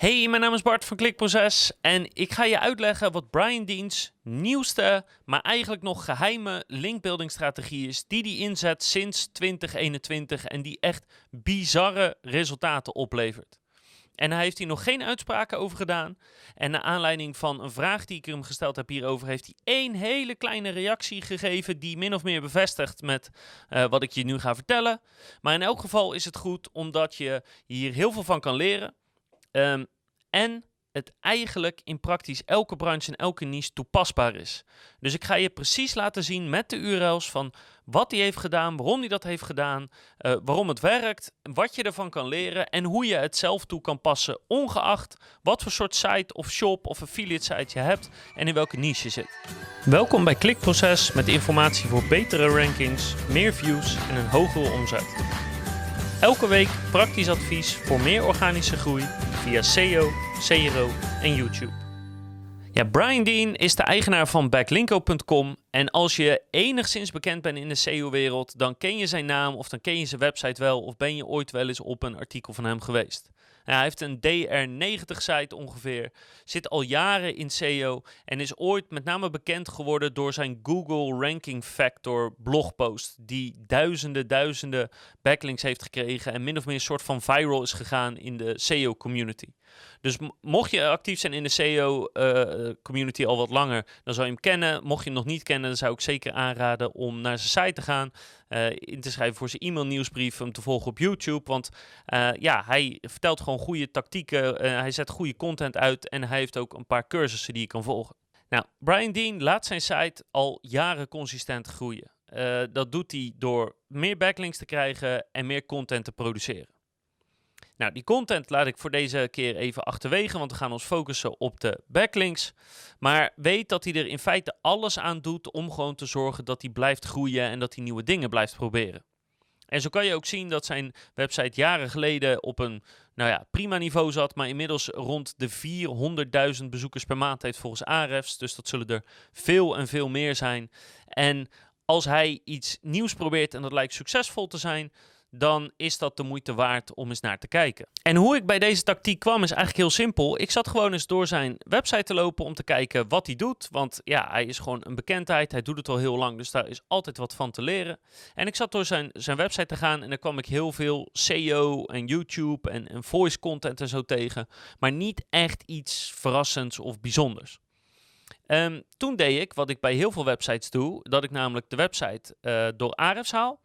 Hey, mijn naam is Bart van Klikproces en ik ga je uitleggen wat Brian Dean's nieuwste, maar eigenlijk nog geheime linkbuilding strategie is die hij inzet sinds 2021 en die echt bizarre resultaten oplevert. En hij heeft hier nog geen uitspraken over gedaan. En naar aanleiding van een vraag die ik hem gesteld heb hierover, heeft hij één hele kleine reactie gegeven die min of meer bevestigt met uh, wat ik je nu ga vertellen. Maar in elk geval is het goed omdat je hier heel veel van kan leren. Um, en het eigenlijk in praktisch elke branche en elke niche toepasbaar is. Dus ik ga je precies laten zien met de URL's van wat hij heeft gedaan, waarom hij dat heeft gedaan, uh, waarom het werkt, wat je ervan kan leren en hoe je het zelf toe kan passen, ongeacht wat voor soort site of shop of affiliate site je hebt en in welke niche je zit. Welkom bij Klikproces met informatie voor betere rankings, meer views en een hogere omzet. Elke week praktisch advies voor meer organische groei via SEO, CRO en YouTube. Ja, Brian Dean is de eigenaar van backlinko.com en als je enigszins bekend bent in de SEO-wereld, dan ken je zijn naam of dan ken je zijn website wel of ben je ooit wel eens op een artikel van hem geweest hij heeft een DR90-site ongeveer, zit al jaren in SEO en is ooit met name bekend geworden door zijn Google Ranking Factor blogpost, die duizenden, duizenden backlinks heeft gekregen en min of meer een soort van viral is gegaan in de SEO-community. Dus mocht je actief zijn in de SEO-community eh, al wat langer, dan zou je hem kennen. Mocht je hem nog niet kennen, dan zou ik zeker aanraden om naar zijn site te gaan. Uh, in te schrijven voor zijn e-mail nieuwsbrief, hem te volgen op YouTube. Want uh, ja, hij vertelt gewoon goede tactieken, hij zet goede content uit en hij heeft ook een paar cursussen die je kan volgen. Nou, Brian Dean laat zijn site al jaren consistent groeien. dat doet hij door meer backlinks te krijgen en meer content te produceren. Nou, die content laat ik voor deze keer even achterwege, want we gaan ons focussen op de backlinks. Maar weet dat hij er in feite alles aan doet om gewoon te zorgen dat hij blijft groeien en dat hij nieuwe dingen blijft proberen. En zo kan je ook zien dat zijn website jaren geleden op een nou ja, prima niveau zat, maar inmiddels rond de 400.000 bezoekers per maand heeft volgens Ahrefs. Dus dat zullen er veel en veel meer zijn. En als hij iets nieuws probeert en dat lijkt succesvol te zijn, dan is dat de moeite waard om eens naar te kijken. En hoe ik bij deze tactiek kwam is eigenlijk heel simpel. Ik zat gewoon eens door zijn website te lopen om te kijken wat hij doet. Want ja, hij is gewoon een bekendheid. Hij doet het al heel lang, dus daar is altijd wat van te leren. En ik zat door zijn, zijn website te gaan en dan kwam ik heel veel SEO en YouTube en, en voice content en zo tegen. Maar niet echt iets verrassends of bijzonders. Um, toen deed ik wat ik bij heel veel websites doe, dat ik namelijk de website uh, door Ahrefs haal.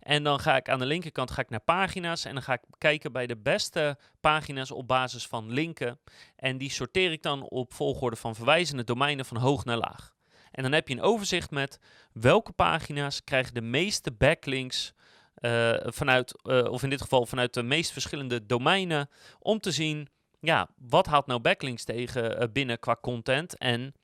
En dan ga ik aan de linkerkant ga ik naar pagina's en dan ga ik kijken bij de beste pagina's op basis van linken. En die sorteer ik dan op volgorde van verwijzende domeinen van hoog naar laag. En dan heb je een overzicht met welke pagina's krijgen de meeste backlinks uh, vanuit, uh, of in dit geval vanuit de meest verschillende domeinen, om te zien, ja, wat haalt nou backlinks tegen uh, binnen qua content en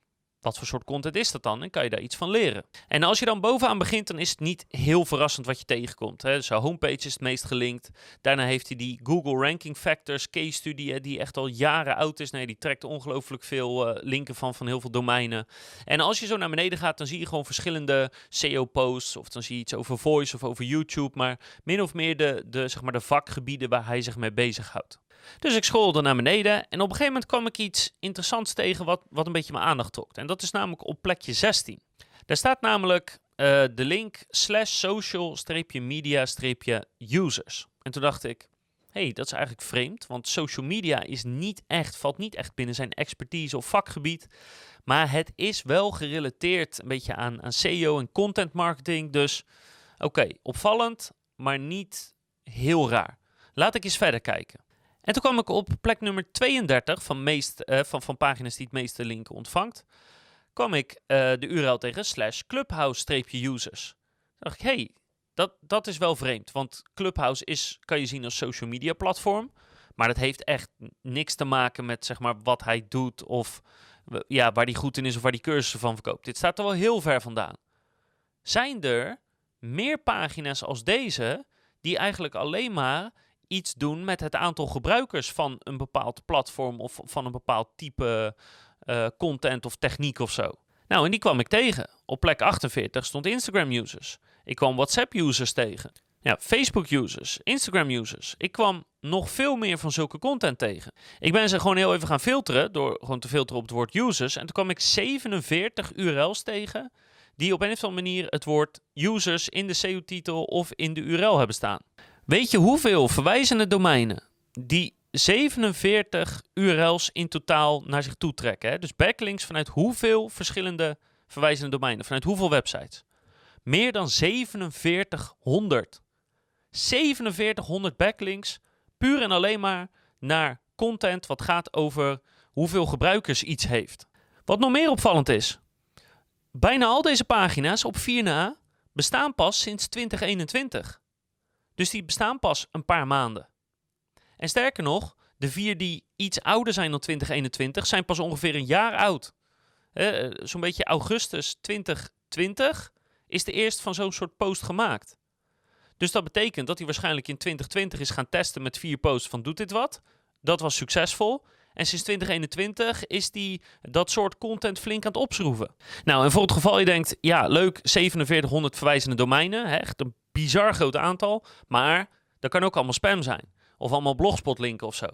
wat voor soort content is dat dan? En kan je daar iets van leren? En als je dan bovenaan begint, dan is het niet heel verrassend wat je tegenkomt. Hè. Zijn homepage is het meest gelinkt. Daarna heeft hij die Google Ranking Factors case studie, die echt al jaren oud is. Nee, die trekt ongelooflijk veel uh, linken van, van heel veel domeinen. En als je zo naar beneden gaat, dan zie je gewoon verschillende SEO-posts. Of dan zie je iets over Voice of over YouTube. Maar min of meer de, de, zeg maar de vakgebieden waar hij zich mee bezighoudt. Dus ik scrollde naar beneden en op een gegeven moment kwam ik iets interessants tegen wat, wat een beetje mijn aandacht trok. En dat is namelijk op plekje 16. Daar staat namelijk uh, de link slash social-media-users. En toen dacht ik, hey, dat is eigenlijk vreemd, want social media is niet echt, valt niet echt binnen zijn expertise of vakgebied. Maar het is wel gerelateerd een beetje aan, aan SEO en content marketing. Dus oké, opvallend, maar niet heel raar. Laat ik eens verder kijken. En toen kwam ik op plek nummer 32 van, meest, uh, van, van pagina's die het meeste linken ontvangt. kwam ik uh, de URL tegen slash clubhouse-users. Toen dacht ik, hey, dat, dat is wel vreemd. Want Clubhouse is, kan je zien als social media platform. Maar dat heeft echt niks te maken met zeg maar, wat hij doet of ja, waar hij goed in is of waar hij cursussen van verkoopt. Dit staat er wel heel ver vandaan. Zijn er meer pagina's als deze die eigenlijk alleen maar iets doen met het aantal gebruikers van een bepaald platform of van een bepaald type uh, content of techniek of zo. Nou, en die kwam ik tegen. Op plek 48 stond Instagram users. Ik kwam WhatsApp users tegen. Ja, Facebook users, Instagram users. Ik kwam nog veel meer van zulke content tegen. Ik ben ze gewoon heel even gaan filteren door gewoon te filteren op het woord users. En toen kwam ik 47 URL's tegen die op een of andere manier het woord users in de SEO-titel of in de URL hebben staan. Weet je hoeveel verwijzende domeinen die 47 URL's in totaal naar zich toe trekken? Hè? Dus backlinks vanuit hoeveel verschillende verwijzende domeinen, vanuit hoeveel websites? Meer dan 4700. 4700 backlinks puur en alleen maar naar content wat gaat over hoeveel gebruikers iets heeft. Wat nog meer opvallend is, bijna al deze pagina's op 4 na bestaan pas sinds 2021. Dus die bestaan pas een paar maanden. En sterker nog, de vier die iets ouder zijn dan 2021 zijn pas ongeveer een jaar oud. Eh, zo'n beetje augustus 2020 is de eerste van zo'n soort post gemaakt. Dus dat betekent dat hij waarschijnlijk in 2020 is gaan testen met vier posts van doet dit wat? Dat was succesvol. En sinds 2021 is die dat soort content flink aan het opschroeven. Nou, en voor het geval je denkt, ja, leuk, 4700 verwijzende domeinen, hè, echt een bizar groot aantal, maar dat kan ook allemaal spam zijn. Of allemaal blogspot linken of zo.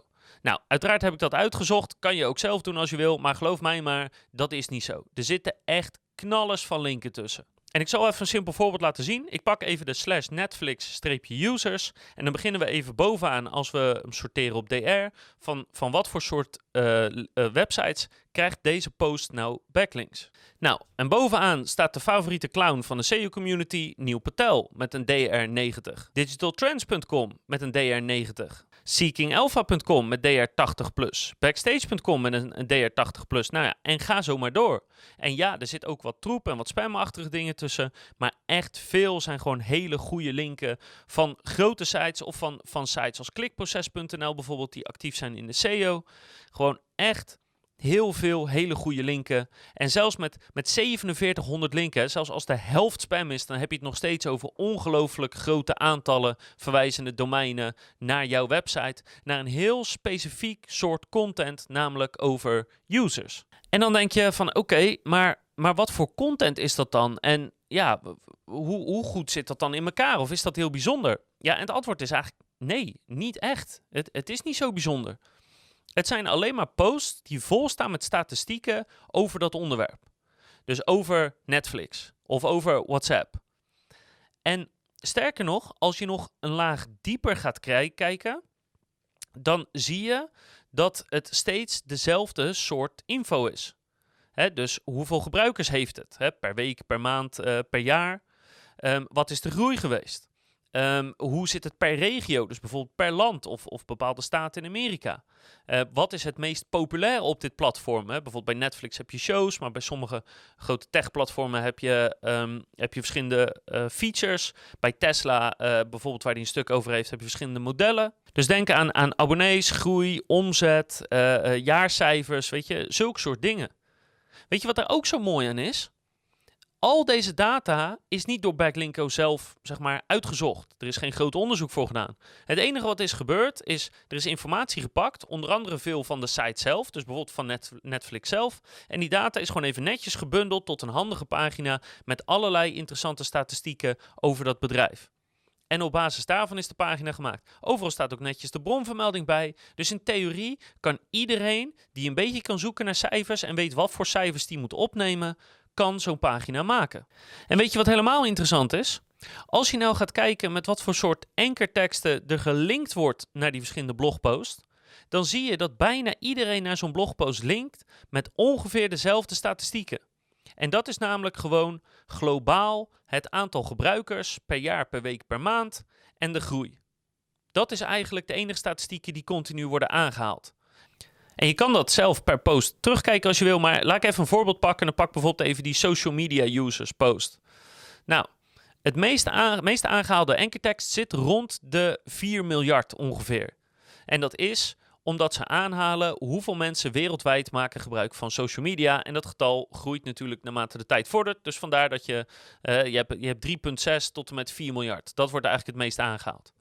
Nou, uiteraard heb ik dat uitgezocht. Kan je ook zelf doen als je wil. Maar geloof mij maar, dat is niet zo. Er zitten echt knallers van linken tussen. En ik zal even een simpel voorbeeld laten zien. Ik pak even de slash Netflix-users. En dan beginnen we even bovenaan als we hem sorteren op DR. Van, van wat voor soort uh, uh, websites krijgt deze post nou backlinks? Nou, en bovenaan staat de favoriete clown van de SEO-community, Neil Patel, met een DR90. Digitaltrends.com met een DR90. SeekingAlpha.com met DR80+. Backstage.com met een, DR80+. Nou ja, en ga zo maar door. En ja, er zit ook wat troep en wat spamachtige dingen tussen. Maar echt veel zijn gewoon hele goede linken van grote sites of van, van sites als klikproces.nl bijvoorbeeld, die actief zijn in de SEO. Gewoon echt heel veel hele goede linken. En zelfs met, met 4700 linken, zelfs als de helft spam is, dan heb je het nog steeds over ongelooflijk grote aantallen verwijzende domeinen naar jouw website. Naar een heel specifiek soort content, namelijk over users. En dan denk je van oké, maar, maar wat voor content is dat dan? En ja, hoe, hoe goed zit dat dan in elkaar? Of is dat heel bijzonder? Ja, en het antwoord is eigenlijk nee, niet echt. Het, het is niet zo bijzonder. Het zijn alleen maar posts die vol staan met statistieken over dat onderwerp. Dus over Netflix of over WhatsApp. En sterker nog, als je nog een laag dieper gaat kijken, dan zie je dat het steeds dezelfde soort info is. dus hoeveel gebruikers heeft het? per week, per maand, uh, per jaar? Um, wat is de groei geweest? Um, hoe zit het per regio, dus bijvoorbeeld per land of, of bepaalde staten in Amerika? Uh, wat is het meest populair op dit platform? Hè? Bijvoorbeeld bij Netflix heb je shows, maar bij sommige grote tech-platformen heb je, um, heb je verschillende uh, features. Bij Tesla, uh, bijvoorbeeld waar die een stuk over heeft, heb je verschillende modellen. Dus denk aan, aan abonnees, groei, omzet, jaarcijfers, weet je, zulke soort dingen. Weet je wat er ook zo mooi aan is? Al deze data is niet door Backlinko zelf zeg maar, uitgezocht. Er is geen groot onderzoek voor gedaan. Het enige wat is gebeurd is, er is informatie gepakt, onder andere veel van de site zelf, dus bijvoorbeeld van Netflix zelf. En die data is gewoon even netjes gebundeld tot een handige pagina met allerlei interessante statistieken over dat bedrijf. En op basis daarvan is de pagina gemaakt. Overal staat ook netjes de bronvermelding bij. Dus in theorie kan iedereen die een beetje kan zoeken naar cijfers en weet wat voor cijfers die moet opnemen, kan zo'n pagina maken. En weet je wat helemaal interessant is? Als je nou gaat kijken met wat voor soort ankerteksten er gelinkt wordt naar die verschillende blogposts, dan zie je dat bijna iedereen naar zo'n blogpost linkt met ongeveer dezelfde statistieken. En dat is namelijk gewoon globaal het aantal gebruikers per jaar, per week, per maand en de groei. Dat is eigenlijk de enige statistieken die continu worden aangehaald. En je kan dat zelf per post terugkijken als je wil, maar laat ik even een voorbeeld pakken. Dan pak bijvoorbeeld even die social media users post. Nou, het meeste, aan, meeste aangehaalde enkertekst zit rond de 4 miljard ongeveer. En dat is omdat ze aanhalen hoeveel mensen wereldwijd maken gebruik van social media. En dat getal groeit natuurlijk naarmate de tijd vordert. Dus vandaar dat je, uh, je hebt, je hebt 3,6 tot en met 4 miljard. Dat wordt eigenlijk het meest aangehaald.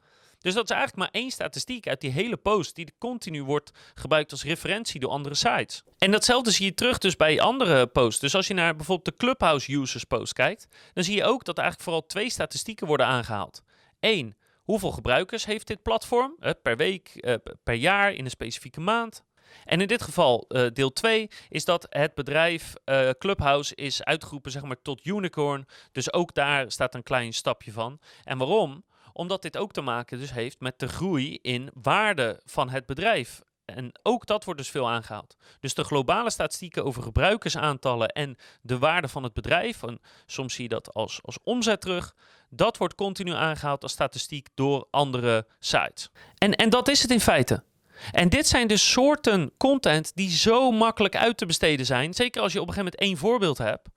Dus dat is eigenlijk maar één statistiek uit die hele post die continu wordt gebruikt als referentie door andere sites. En datzelfde zie je terug dus bij andere posts. Dus als je naar bijvoorbeeld de Clubhouse users post kijkt, dan zie je ook dat eigenlijk vooral twee statistieken worden aangehaald. Eén, hoeveel gebruikers heeft dit platform uh, per week, uh, per jaar, in een specifieke maand. En in dit geval, uh, deel 2, is dat het bedrijf Clubhouse is uitgeroepen zeg maar, tot unicorn. Dus ook daar staat een klein stapje van. En waarom? Omdat dit ook te maken dus heeft met de groei in waarde van het bedrijf. En ook dat wordt dus veel aangehaald. Dus de globale statistieken over gebruikersaantallen en de waarde van het bedrijf, soms zie je dat als, als omzet terug, dat wordt continu aangehaald als statistiek door andere sites. En, en dat is het in feite. En dit zijn dus soorten content die zo makkelijk uit te besteden zijn. Zeker als je op een gegeven moment één voorbeeld hebt.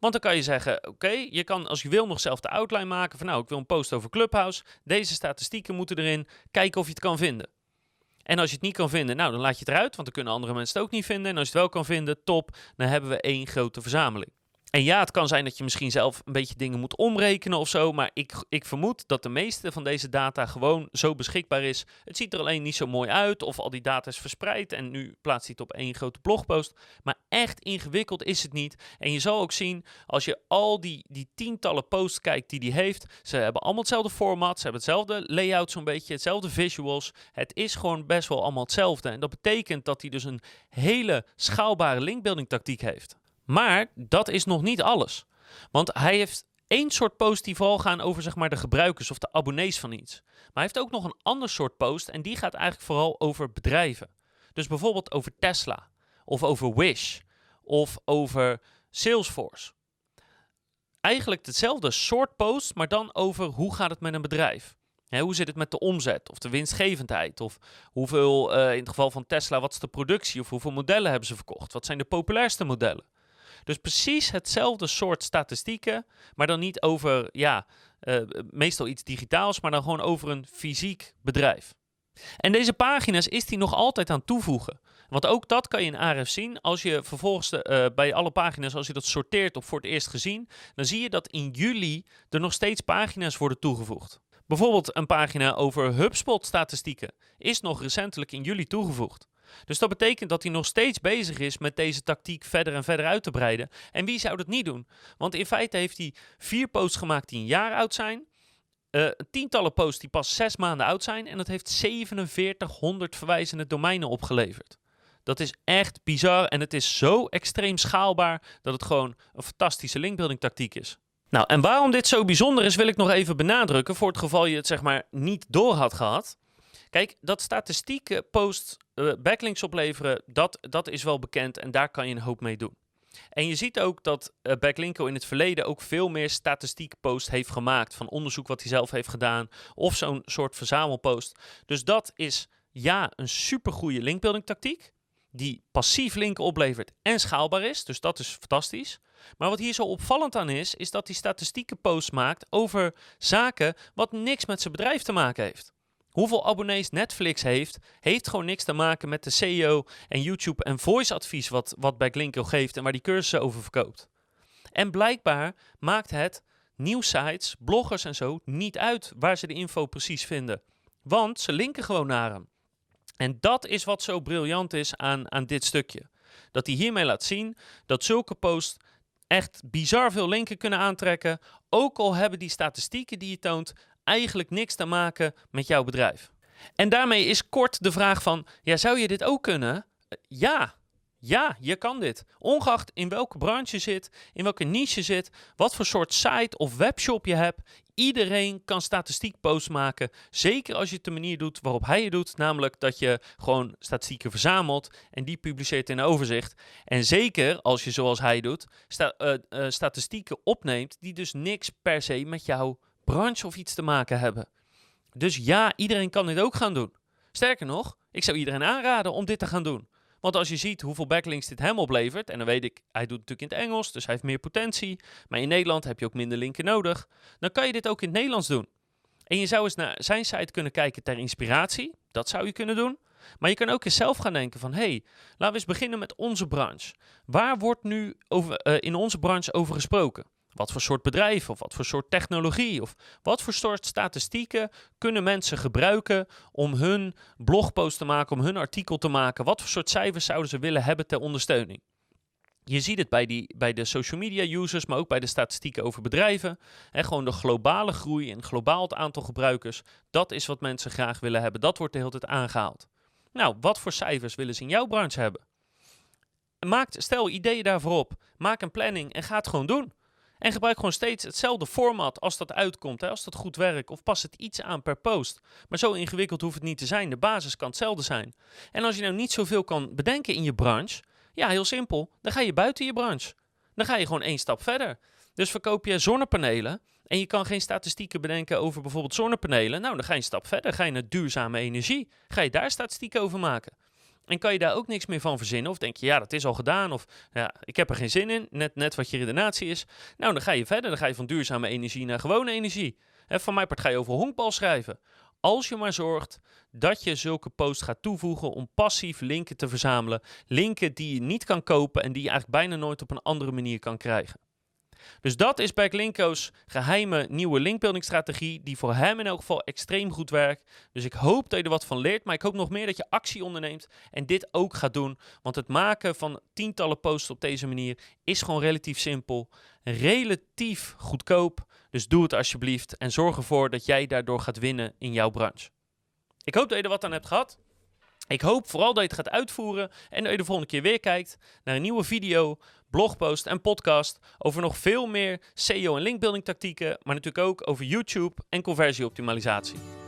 Want dan kan je zeggen, oké, je kan als je wil nog zelf de outline maken van nou, ik wil een post over Clubhouse. Deze statistieken moeten erin. Kijken of je het kan vinden. En als je het niet kan vinden, nou dan laat je het eruit, want dan kunnen andere mensen het ook niet vinden. En als je het wel kan vinden, top, dan hebben we één grote verzameling. En ja, het kan zijn dat je misschien zelf een beetje dingen moet omrekenen of zo. Maar ik, ik vermoed dat de meeste van deze data gewoon zo beschikbaar is. Het ziet er alleen niet zo mooi uit. Of al die data is verspreid. En nu plaatst hij het op één grote blogpost. Maar echt ingewikkeld is het niet. En je zal ook zien, als je al die, die tientallen posts kijkt die hij heeft. Ze hebben allemaal hetzelfde format. Ze hebben hetzelfde layout zo'n beetje. Hetzelfde visuals. Het is gewoon best wel allemaal hetzelfde. En dat betekent dat hij dus een hele schaalbare linkbuilding tactiek heeft. Maar dat is nog niet alles. Want hij heeft één soort post die vooral gaan over zeg maar, de gebruikers of de abonnees van iets. Maar hij heeft ook nog een ander soort post en die gaat eigenlijk vooral over bedrijven. Dus bijvoorbeeld over Tesla of over Wish of over Salesforce. Eigenlijk hetzelfde soort post, maar dan over hoe gaat het met een bedrijf. hoe zit het met de omzet of de winstgevendheid? Of hoeveel, uh, in het geval van Tesla, wat is de productie? Of hoeveel modellen hebben ze verkocht? Wat zijn de populairste modellen? Dus precies hetzelfde soort statistieken, maar dan niet over, ja, uh, meestal iets digitaals, maar dan gewoon over een fysiek bedrijf. En deze pagina's is hij nog altijd aan toevoegen. Want ook dat kan je in ARF zien. Als je vervolgens de, uh, bij alle pagina's, als je dat sorteert of voor het eerst gezien, dan zie je dat in juli er nog steeds pagina's worden toegevoegd. Bijvoorbeeld een pagina over HubSpot-statistieken is nog recentelijk in juli toegevoegd. Dus dat betekent dat hij nog steeds bezig is met deze tactiek verder en verder uit te breiden. En wie zou dat niet doen? Want in feite heeft hij vier posts gemaakt die een jaar oud zijn. Uh, tientallen posts die pas zes maanden oud zijn. En dat heeft 4700 verwijzende domeinen opgeleverd. Dat is echt bizar en het is zo extreem schaalbaar dat het gewoon een fantastische linkbuilding tactiek is. Nou, en waarom dit zo bijzonder is, wil ik nog even benadrukken voor het geval je het zeg maar niet door had gehad. Kijk, dat statistieke post uh, backlinks opleveren, dat, dat is wel bekend en daar kan je een hoop mee doen. En je ziet ook dat uh, Backlinko in het verleden ook veel meer statistiek post heeft gemaakt van onderzoek wat hij zelf heeft gedaan of zo'n soort verzamelpost. Dus dat is ja een supergoeie linkbuilding tactiek die passief linken oplevert en schaalbaar is. Dus dat is fantastisch. Maar wat hier zo opvallend aan is, is dat hij statistieke posts maakt over zaken wat niks met zijn bedrijf te maken heeft. Hoeveel abonnees Netflix heeft, heeft gewoon niks te maken met de SEO en YouTube en voice advies wat, wat Backlinko geeft en waar die cursussen over verkoopt. En blijkbaar maakt het nieuwsites, bloggers en zo niet uit waar ze de info precies vinden. Want ze linken gewoon naar hem. En dat is wat zo briljant is aan, aan dit stukje. Dat hij hiermee laat zien dat zulke posts echt bizar veel linken kunnen aantrekken. Ook al hebben die statistieken die je toont eigenlijk niks te maken met jouw bedrijf. En daarmee is kort de vraag van, ja, zou je dit ook kunnen? Ja, ja, je kan dit. Ongeacht in welke branche je zit, in welke niche je zit, wat voor soort site of webshop je hebt. Iedereen kan statistiek posts maken. Zeker als je het de manier doet waarop hij het doet. Namelijk dat je gewoon statistieken verzamelt en die publiceert in een overzicht. En zeker als je zoals hij doet, uh, uh, statistieken opneemt die dus niks per se met jou branche of iets te maken hebben. Dus ja, iedereen kan dit ook gaan doen. Sterker nog, ik zou iedereen aanraden om dit te gaan doen. Want als je ziet hoeveel backlinks dit hem oplevert, en dan weet ik, hij doet natuurlijk in het Engels, dus hij heeft meer potentie. Maar in Nederland heb je ook minder linken nodig. Dan kan je dit ook in het Nederlands doen. En je zou eens naar zijn site kunnen kijken ter inspiratie. Dat zou je kunnen doen. Maar je kan ook eens zelf gaan denken van, hé, hey, laten we eens beginnen met onze branche. Waar wordt nu over, uh, in onze branche over gesproken? Wat voor soort bedrijf of wat voor soort technologie of wat voor soort statistieken kunnen mensen gebruiken om hun blogpost te maken, om hun artikel te maken? Wat voor soort cijfers zouden ze willen hebben ter ondersteuning? Je ziet het bij, die, bij de social media users, maar ook bij de statistieken over bedrijven. En gewoon de globale groei en globaal het aantal gebruikers. Dat is wat mensen graag willen hebben. Dat wordt de hele tijd aangehaald. Nou, wat voor cijfers willen ze in jouw branche hebben? Maak, stel ideeën daarvoor op. Maak een planning en ga het gewoon doen. En gebruik gewoon steeds hetzelfde format als dat uitkomt, hè, als dat goed werkt. Of pas het iets aan per post. Maar zo ingewikkeld hoeft het niet te zijn. De basis kan hetzelfde zijn. En als je nou niet zoveel kan bedenken in je branche, ja, heel simpel. Dan ga je buiten je branche. Dan ga je gewoon één stap verder. Dus verkoop je zonnepanelen en je kan geen statistieken bedenken over bijvoorbeeld zonnepanelen. Nou, dan ga je een stap verder. Ga je naar duurzame energie. Ga je daar statistieken over maken. En kan je daar ook niks meer van verzinnen? Of denk je, ja, dat is al gedaan. Of ja, ik heb er geen zin in. Net, net wat je redenatie is. Nou, dan ga je verder. Dan ga je van duurzame energie naar gewone energie. En van mijn part ga je over honkbal schrijven. Als je maar zorgt dat je zulke posts gaat toevoegen om passief linken te verzamelen. Linken die je niet kan kopen en die je eigenlijk bijna nooit op een andere manier kan krijgen. Dus dat is Backlinko's geheime nieuwe linkbuilding die voor hem in elk geval extreem goed werkt. Dus ik hoop dat je er wat van leert, maar ik hoop nog meer dat je actie onderneemt en dit ook gaat doen. Want het maken van tientallen posts op deze manier is gewoon relatief simpel, relatief goedkoop. Dus doe het alsjeblieft en zorg ervoor dat jij daardoor gaat winnen in jouw branche. Ik hoop dat je er wat aan hebt gehad. Ik hoop vooral dat je het gaat uitvoeren en dat je de volgende keer weer kijkt naar een nieuwe video, blogpost en podcast over nog veel meer SEO en linkbuilding tactieken, maar natuurlijk ook over YouTube en conversieoptimalisatie.